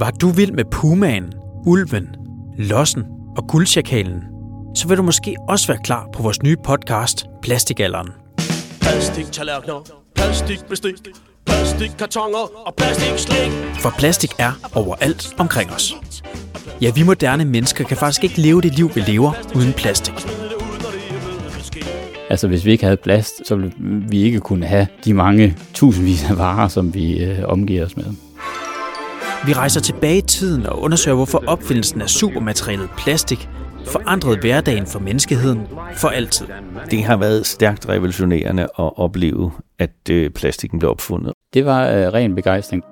Var du vild med pumaen, ulven, lossen og guldsjakalen, så vil du måske også være klar på vores nye podcast, Plastikalderen. Plastiktallerkener, plastikbestik, plastikkartoner og plastikslik. For plastik er overalt omkring os. Ja, vi moderne mennesker kan faktisk ikke leve det liv, vi lever uden plastik. Altså hvis vi ikke havde plast, så ville vi ikke kunne have de mange tusindvis af varer, som vi øh, omgiver os med. Vi rejser tilbage i tiden og undersøger, hvorfor opfindelsen af supermaterialet plastik forandrede hverdagen for menneskeheden for altid. Det har været stærkt revolutionerende at opleve, at øh, plastikken blev opfundet. Det var øh, ren begejstring.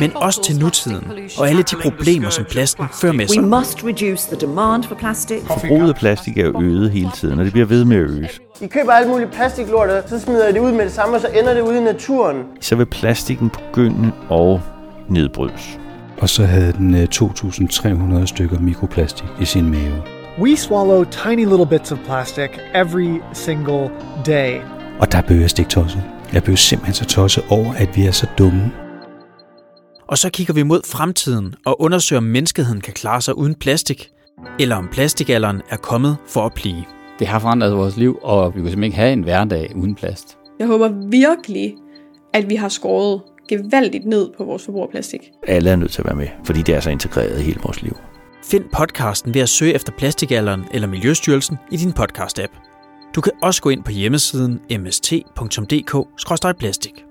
Men også til nutiden og alle de problemer, som plasten fører med sig. We must reduce the demand for plastic. Forbruget af plastik er øget hele tiden, og det bliver ved med at øges. I køber alt muligt plastiklort, og så smider I det ud med det samme, og så ender det ude i naturen. Så vil plastikken begynde at nedbrydes. Og så havde den øh, 2.300 stykker mikroplastik i sin mave. We swallow tiny little bits of plastic every single day. Og der blev jeg stiktosset. Jeg blev simpelthen så tosset over, at vi er så dumme. Og så kigger vi mod fremtiden og undersøger, om menneskeheden kan klare sig uden plastik, eller om plastikalderen er kommet for at blive. Det har forandret vores liv, og vi kunne simpelthen ikke have en hverdag uden plast. Jeg håber virkelig, at vi har skåret gevaldigt ned på vores forbrug af plastik. Alle er nødt til at være med, fordi det er så integreret i hele vores liv. Find podcasten ved at søge efter Plastikalderen eller Miljøstyrelsen i din podcast-app. Du kan også gå ind på hjemmesiden mst.dk-plastik.